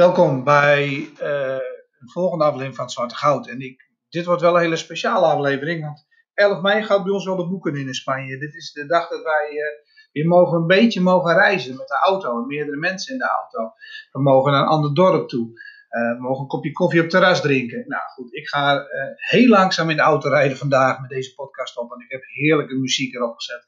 Welkom bij uh, een volgende aflevering van Zwarte Goud. En ik, dit wordt wel een hele speciale aflevering, want 11 mei gaat bij ons wel de boeken in in Spanje. Dit is de dag dat wij uh, weer mogen een beetje mogen reizen met de auto. Meerdere mensen in de auto. We mogen naar een ander dorp toe. Uh, we mogen een kopje koffie op terras drinken. Nou goed, ik ga heel langzaam in de auto rijden vandaag met deze podcast op. En ik heb heerlijke muziek erop gezet.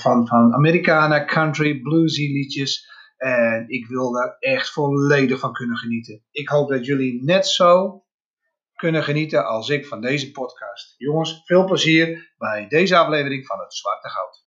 van, van Americana, country, bluesy liedjes. En ik wil daar echt volledig van kunnen genieten. Ik hoop dat jullie net zo kunnen genieten als ik van deze podcast. Jongens, veel plezier bij deze aflevering van het Zwarte Goud.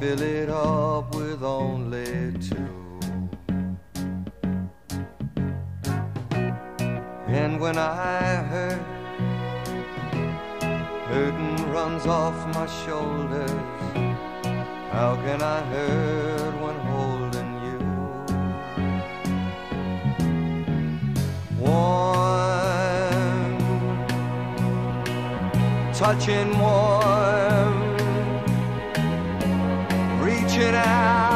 Fill it up with only two. And when I hurt, hurting runs off my shoulders. How can I hurt when holding you? Warm, touching warm, reaching out,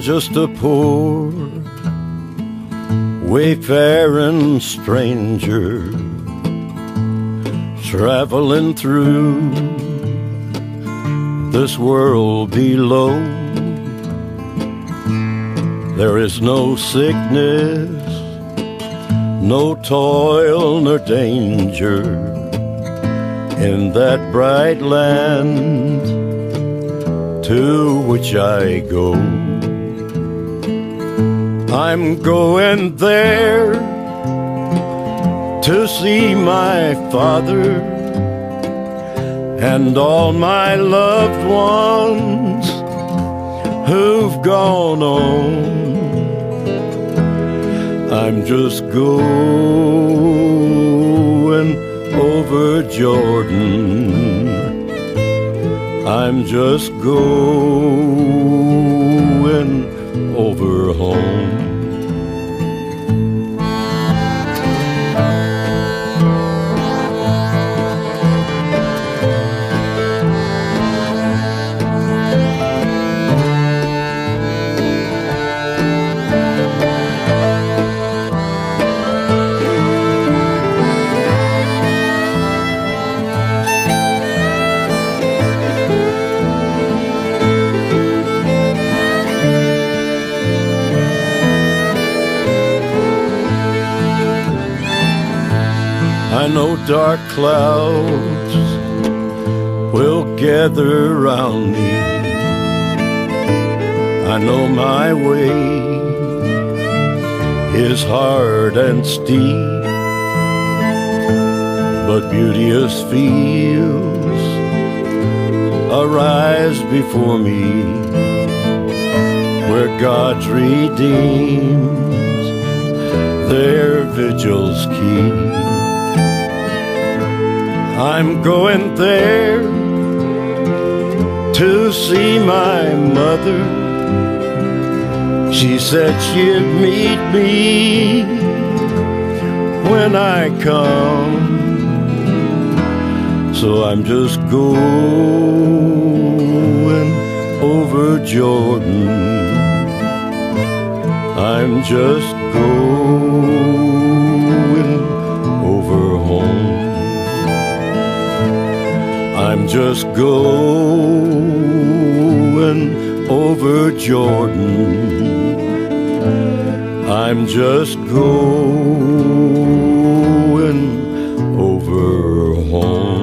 Just a poor wayfaring stranger traveling through this world below. There is no sickness, no toil nor danger in that bright land to which I go. I'm going there to see my father and all my loved ones who've gone on. I'm just going over Jordan. I'm just going over home. Dark clouds will gather around me. I know my way is hard and steep, but beauteous fields arise before me where God's redeemed their vigils keep. I'm going there to see my mother. She said she'd meet me when I come. So I'm just going over Jordan. I'm just going just going over Jordan. I'm just going over home.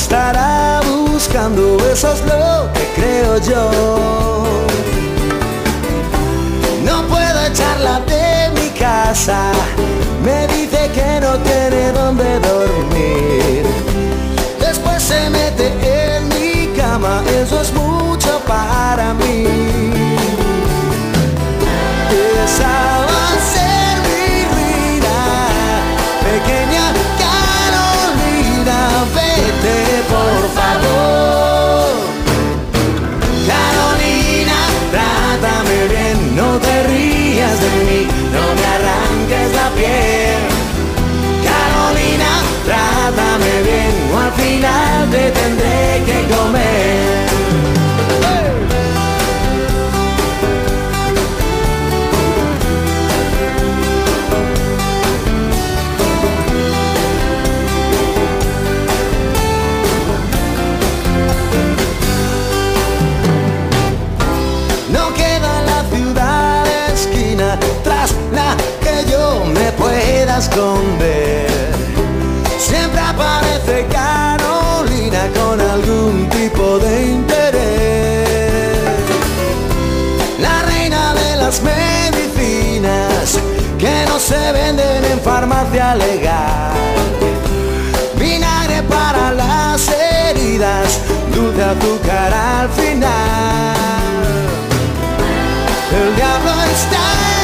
Estará buscando, eso es lo que creo yo. No puedo echarla de mi casa, me dice que no tiene donde dormir. Después se mete en mi cama, eso es mucho para mí. te tendré que comer. No queda la ciudad esquina tras la que yo me pueda esconder. Siempre aparece cara con algún tipo de interés. La reina de las medicinas que no se venden en farmacia legal. Vinagre para las heridas, dulce azúcar al final. El diablo está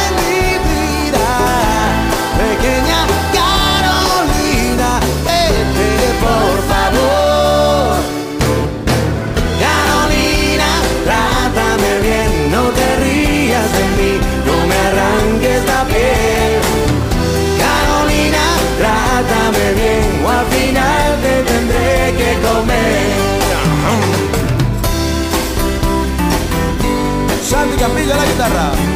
Santi Campillo a la guitarra.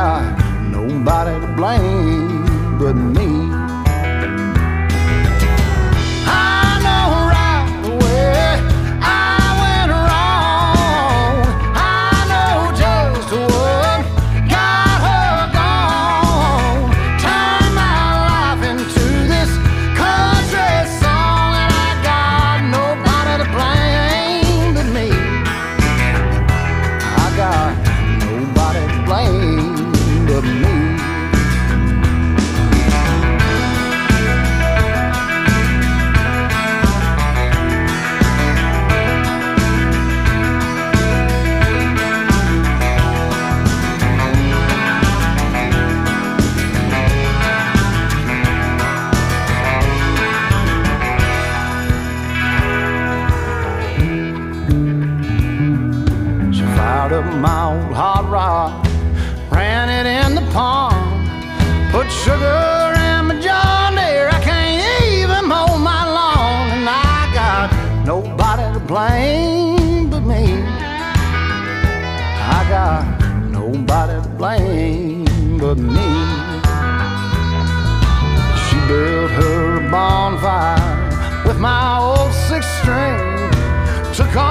got nobody to blame but me. The. on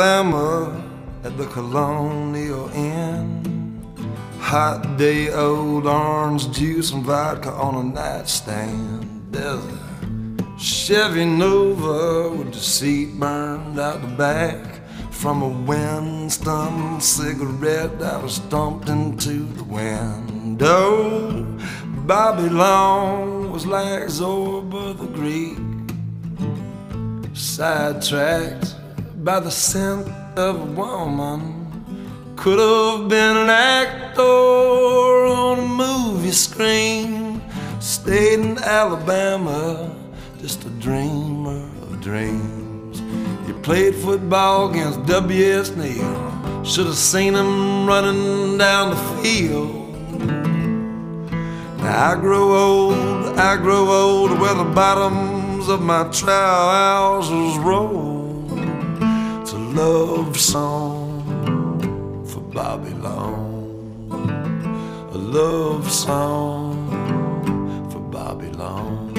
Alabama at the Colonial Inn. Hot day old orange juice and vodka on a nightstand. There's a Chevy Nova with the seat burned out the back from a Winston cigarette that was dumped into the window. Bobby Long was like Zorba the Greek, sidetracked by the scent of a woman. Could have been an actor on a movie screen. Stayed in Alabama, just a dreamer of dreams. He played football against W.S. Neal. Should have seen him running down the field. Now I grow old, I grow old where the bottoms of my trousers roll. Love song for Bobby Long, a love song for Bobby Long.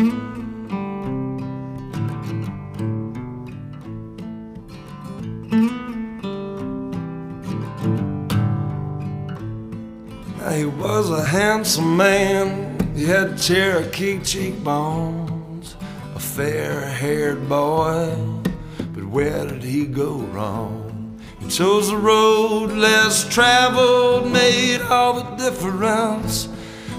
He was a handsome man. He had Cherokee cheekbones, a fair haired boy. Where did he go wrong? He chose the road less traveled, made all the difference.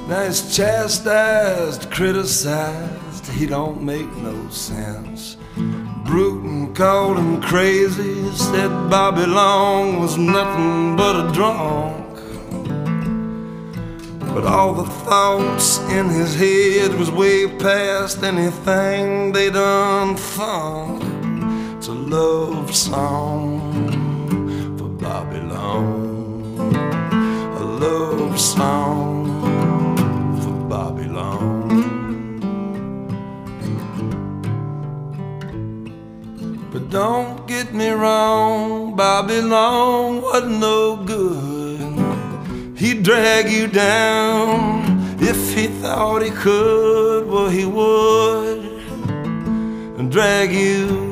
Now he's chastised, criticized, he don't make no sense. Brewton called him crazy, said Bobby Long was nothing but a drunk. But all the thoughts in his head was way past anything they done thought. It's a love song for Bobby Long, a love song for Bobby Long. But don't get me wrong, Bobby Long wasn't no good. He'd drag you down if he thought he could. Well, he would and drag you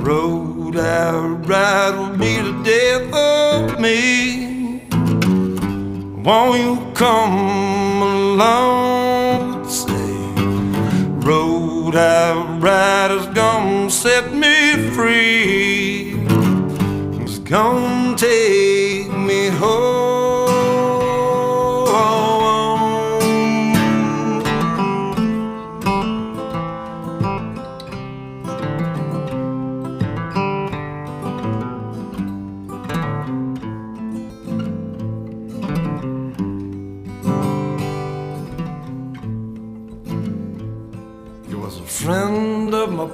road I ride will be the death of me. Won't you come along? Say, road I ride is gonna set me free. It's gonna take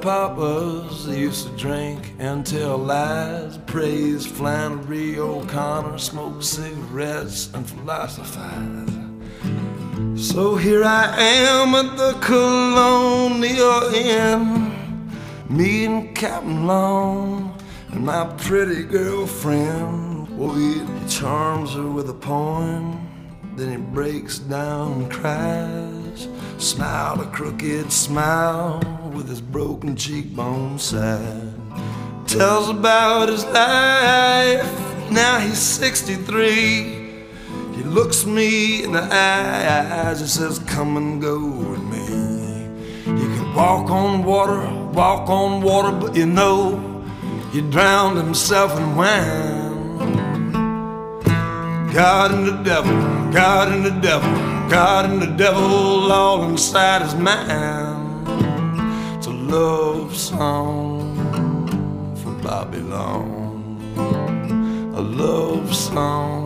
friend of my papa's. Used to drink and tell lies, praise Flannery O'Connor, smoke cigarettes and philosophize. So here I am at the Colonial Inn, meeting Captain Long and my pretty girlfriend. Well, he charms her with a poem. Then he breaks down and cries. Smiled a crooked smile with his broken cheekbone sad. Tells about his life. Now he's 63. He looks me in the eyes and says, Come and go with me. You can walk on water, walk on water, but you know he drowned himself in wine. God and the devil, God and the devil, God and the devil all inside his mind. Love song for Bobby Long, a love song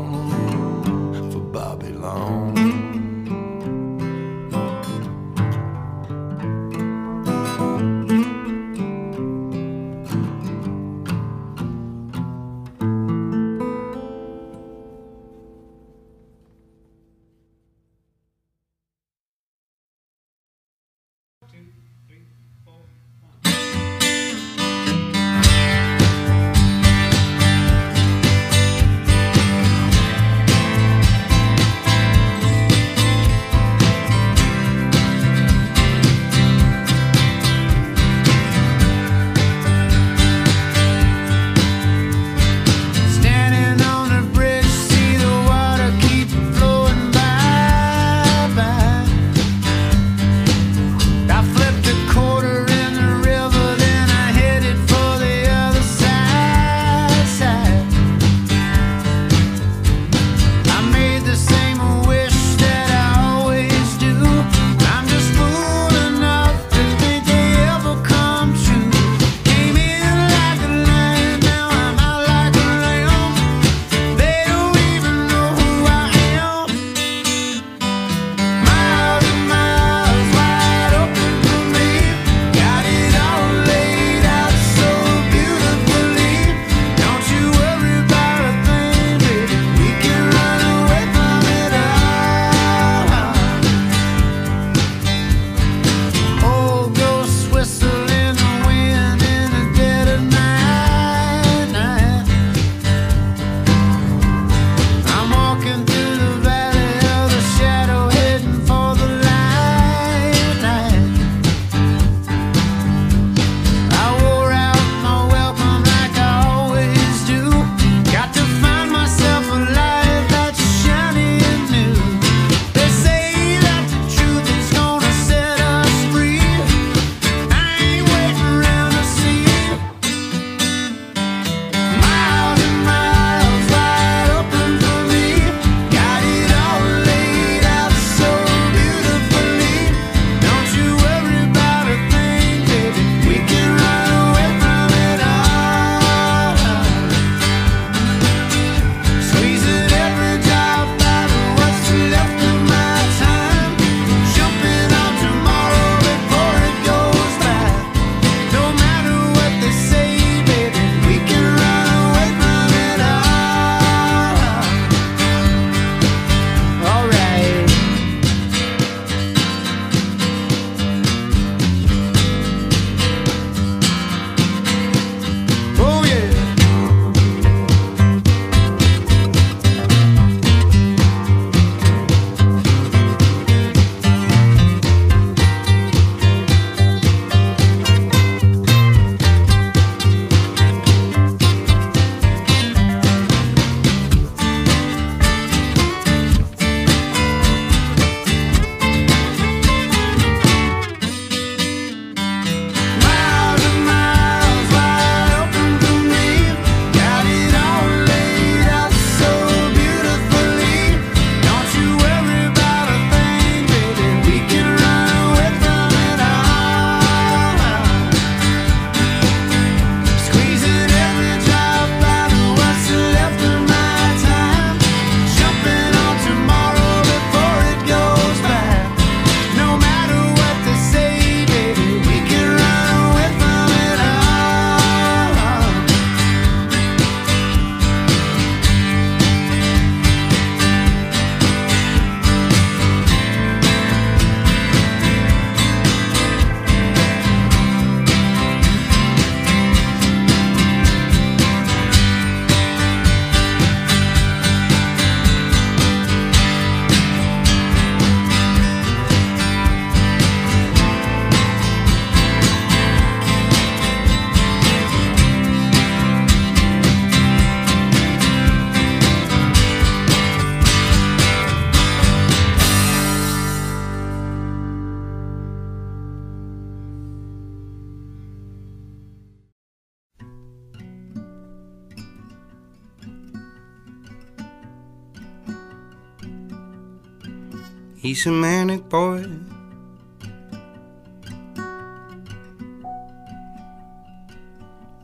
He's a manic boy.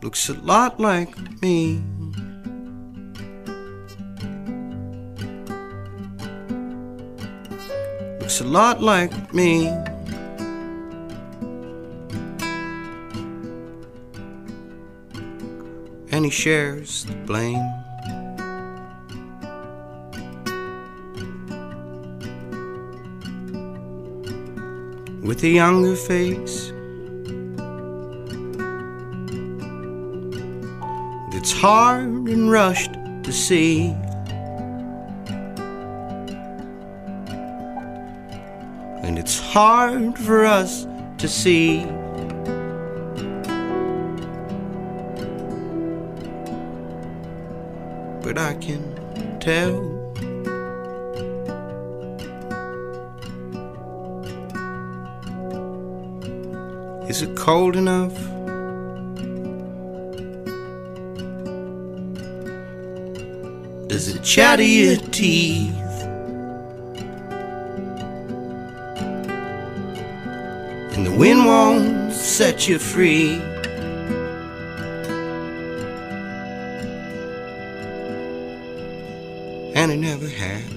Looks a lot like me. Looks a lot like me. And he shares the blame. With a younger face that's hard and rushed to see. And it's hard for us to see. But I can tell. Is it cold enough? Does it chatter your teeth? And the wind won't set you free. And it never has.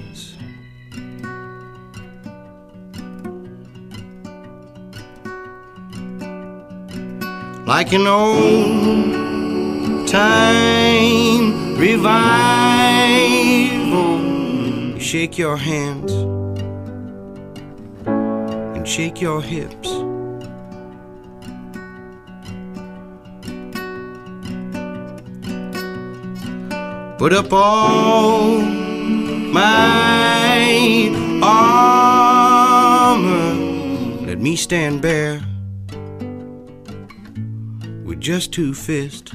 Like an old time revival. Shake your hands and shake your hips. Put up all my armor. Let me stand bare just two fists.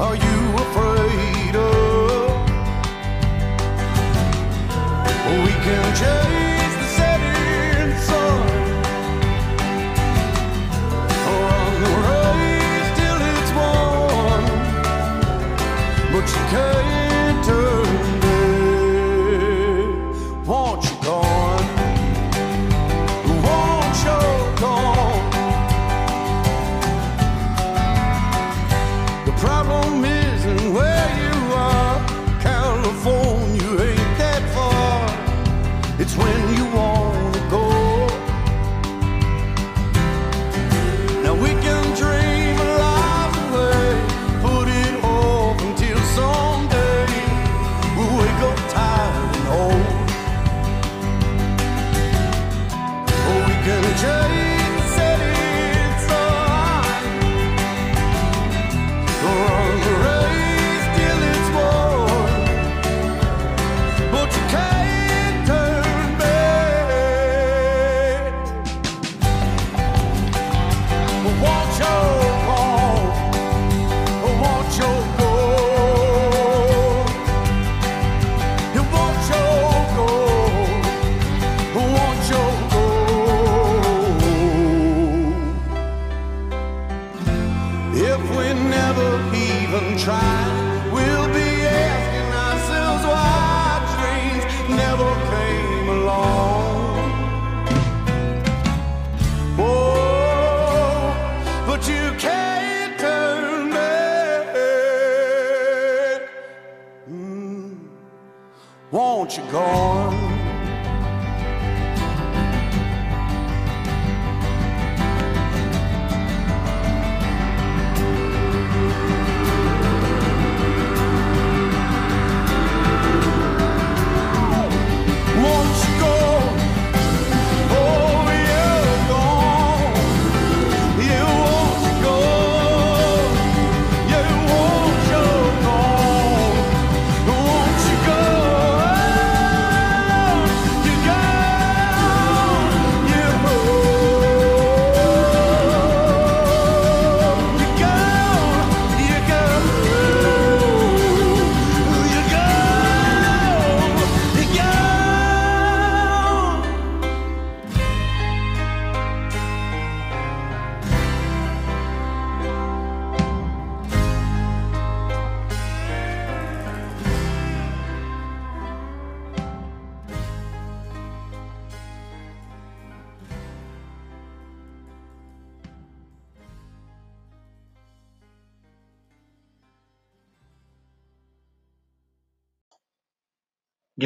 Are you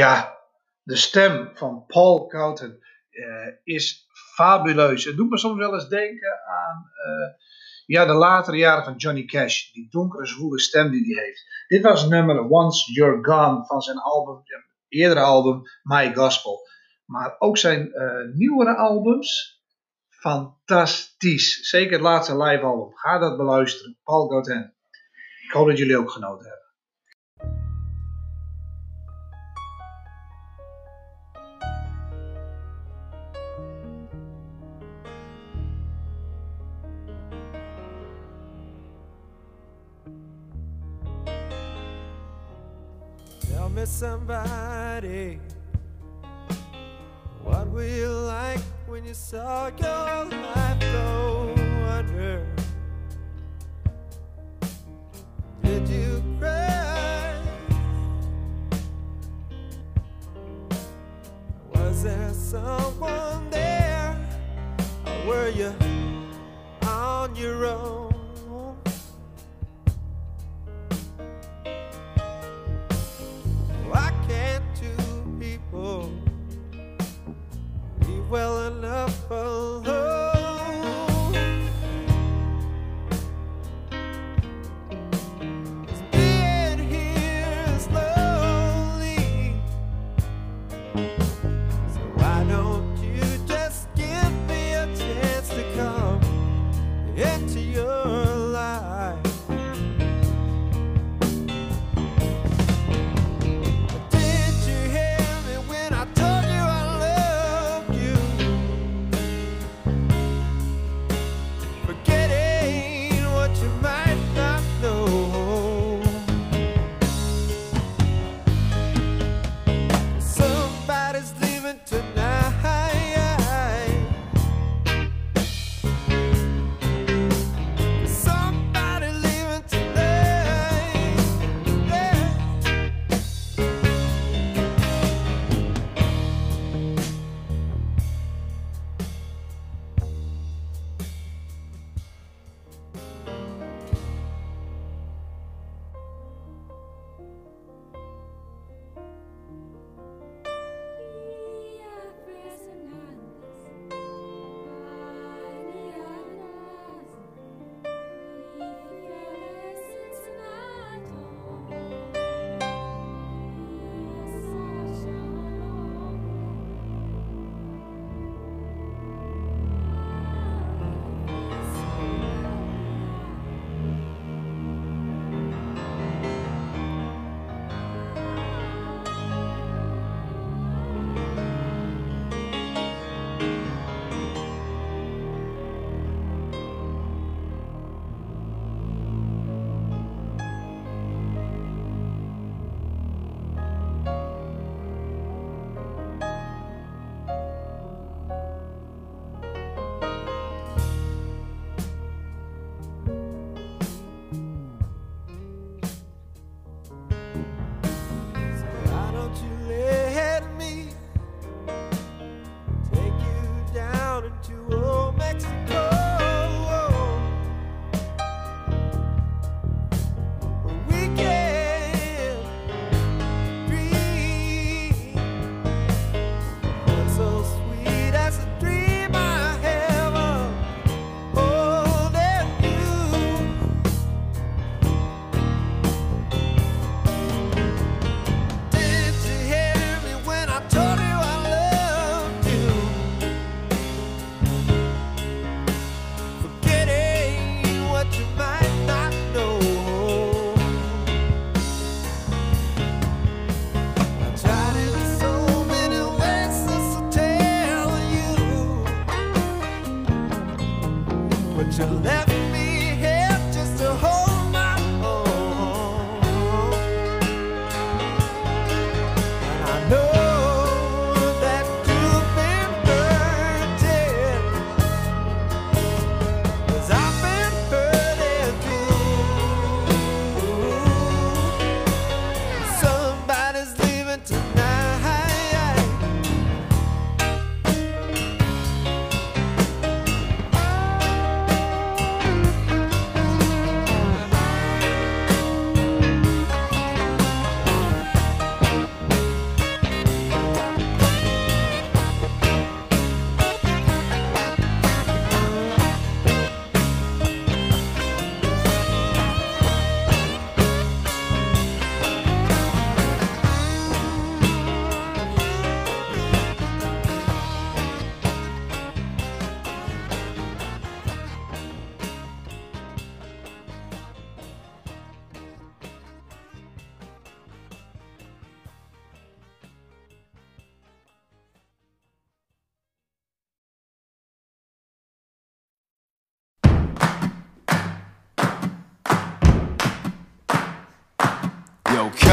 Ja, de stem van Paul Cowton eh, is fabuleus. Het doet me soms wel eens denken aan eh, ja, de latere jaren van Johnny Cash. Die donkere, zwoele stem die hij heeft. Dit was nummer Once You're Gone van zijn album, eerdere album My Gospel. Maar ook zijn eh, nieuwere albums, fantastisch. Zeker het laatste live album. Ga dat beluisteren. Paul Gautin. Ik hoop dat jullie ook genoten hebben. Somebody What were you like when you saw your life go under? Did you cry? Was there someone there? Or were you on your own? Well enough alone?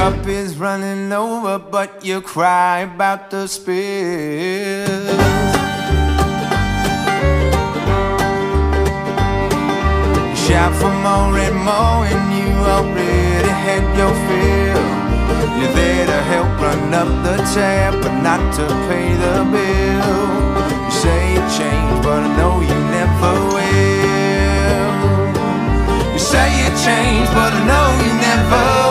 Cup is running over, but you cry about the spills. Shout for more and more, and you already had your fill. You're there to help run up the tab, but not to pay the bill. You say you changed, but I know you never will. You say you changed, but I know you never Swallow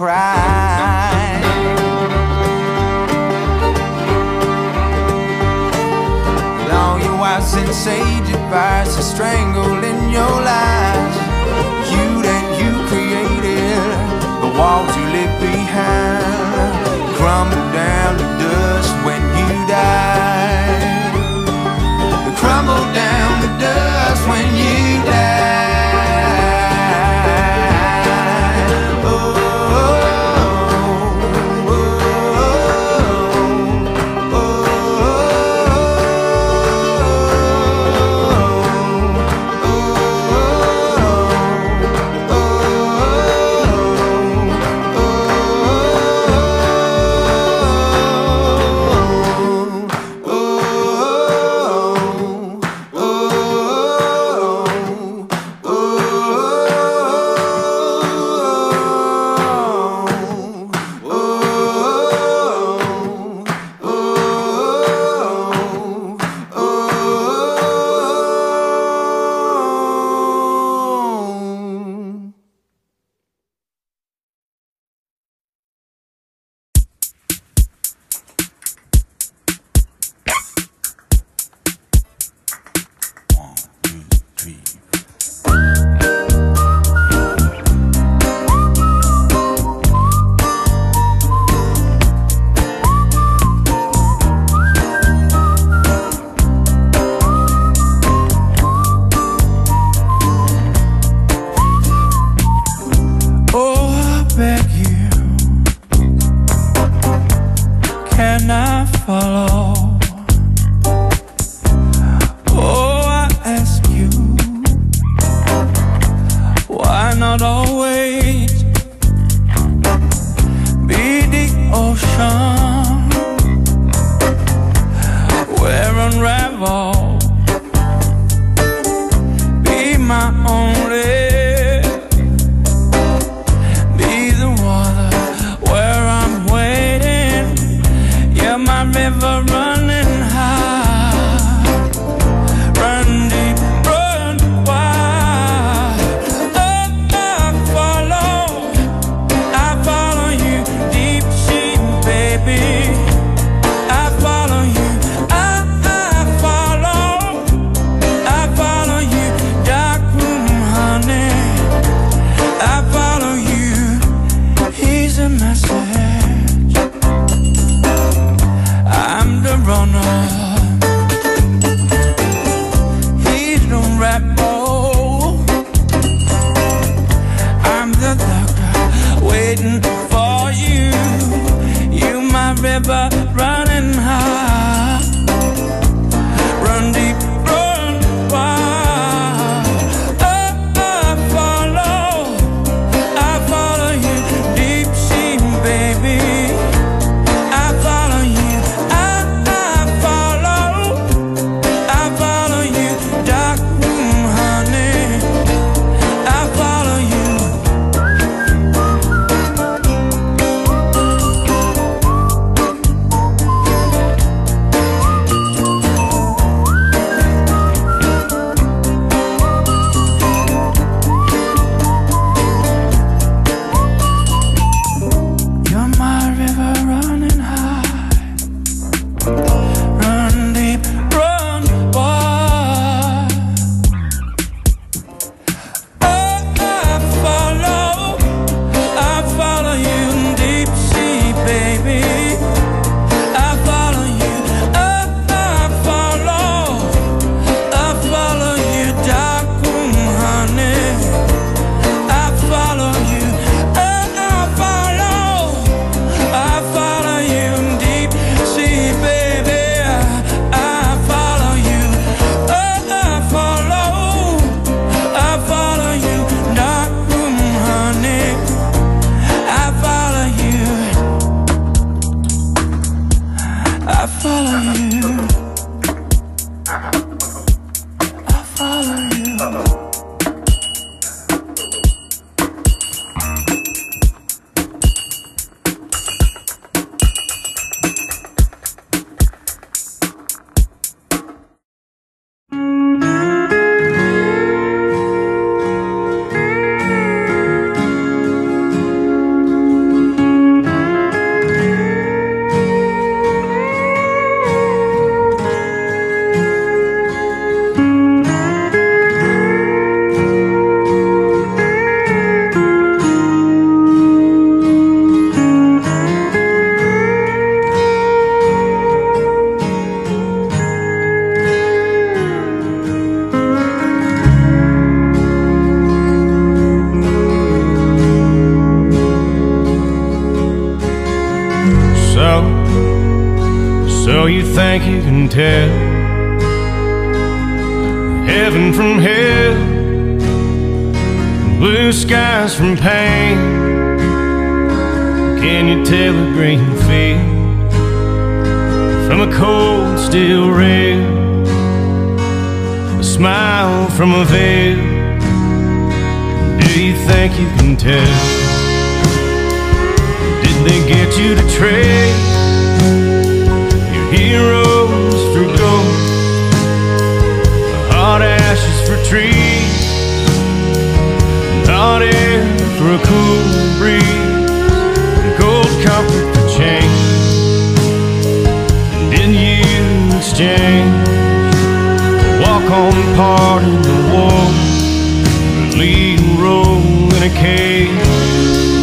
pride. All your wise and sage advice is strangled in your lies. get you to trade your heroes for gold, hot ashes for trees, hot air for a cool breeze, and gold comfort for change. And then you exchange a walk on part in the war, lead role in a cage.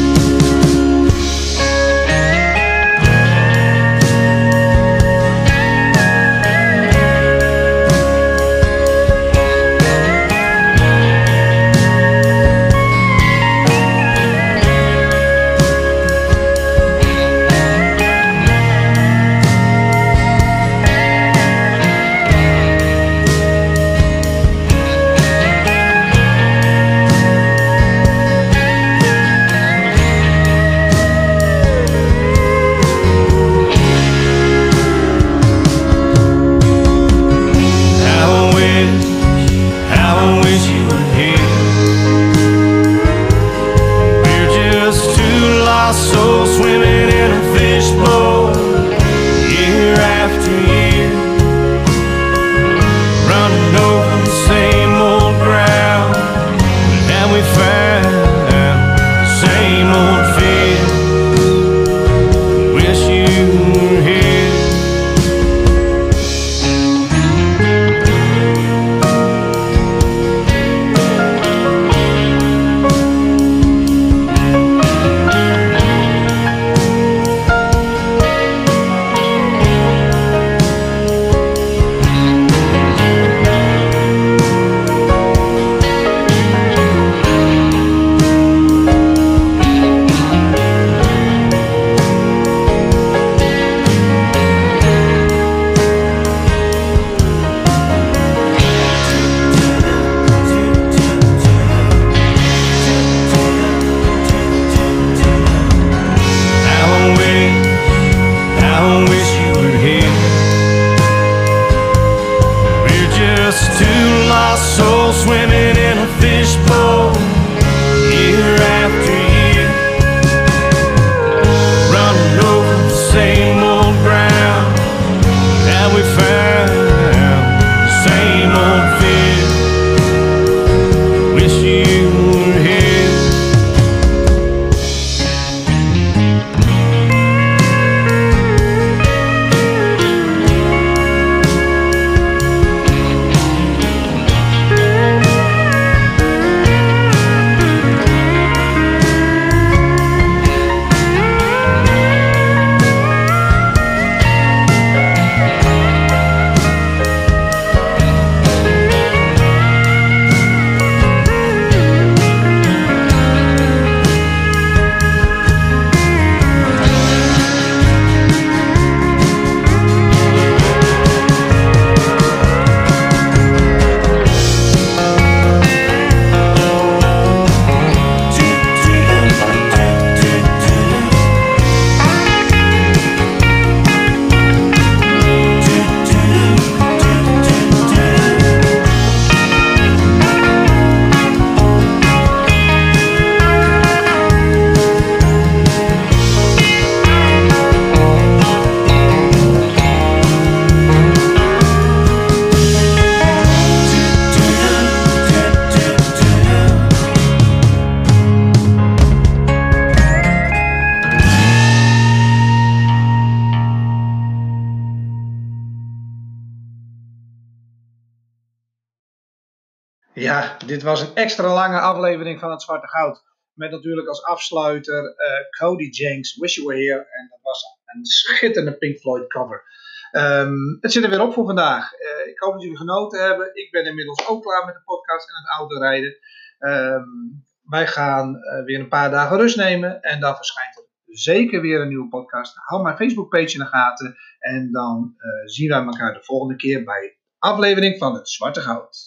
Dit was een extra lange aflevering van het Zwarte Goud. Met natuurlijk als afsluiter eh, Cody Jenks, Wish You Were Here. En dat was een schitterende Pink Floyd cover. Ehm, het zit er weer op voor vandaag. Eh, ik hoop dat jullie genoten hebben. Ik ben inmiddels ook klaar met de podcast en het autorijden. Ehm wij gaan eh, weer een paar dagen rust nemen. En dan verschijnt er zeker weer een nieuwe podcast. Hou mijn Facebookpage in de gaten. En dan zien wij elkaar de volgende keer bij aflevering van het Zwarte Goud.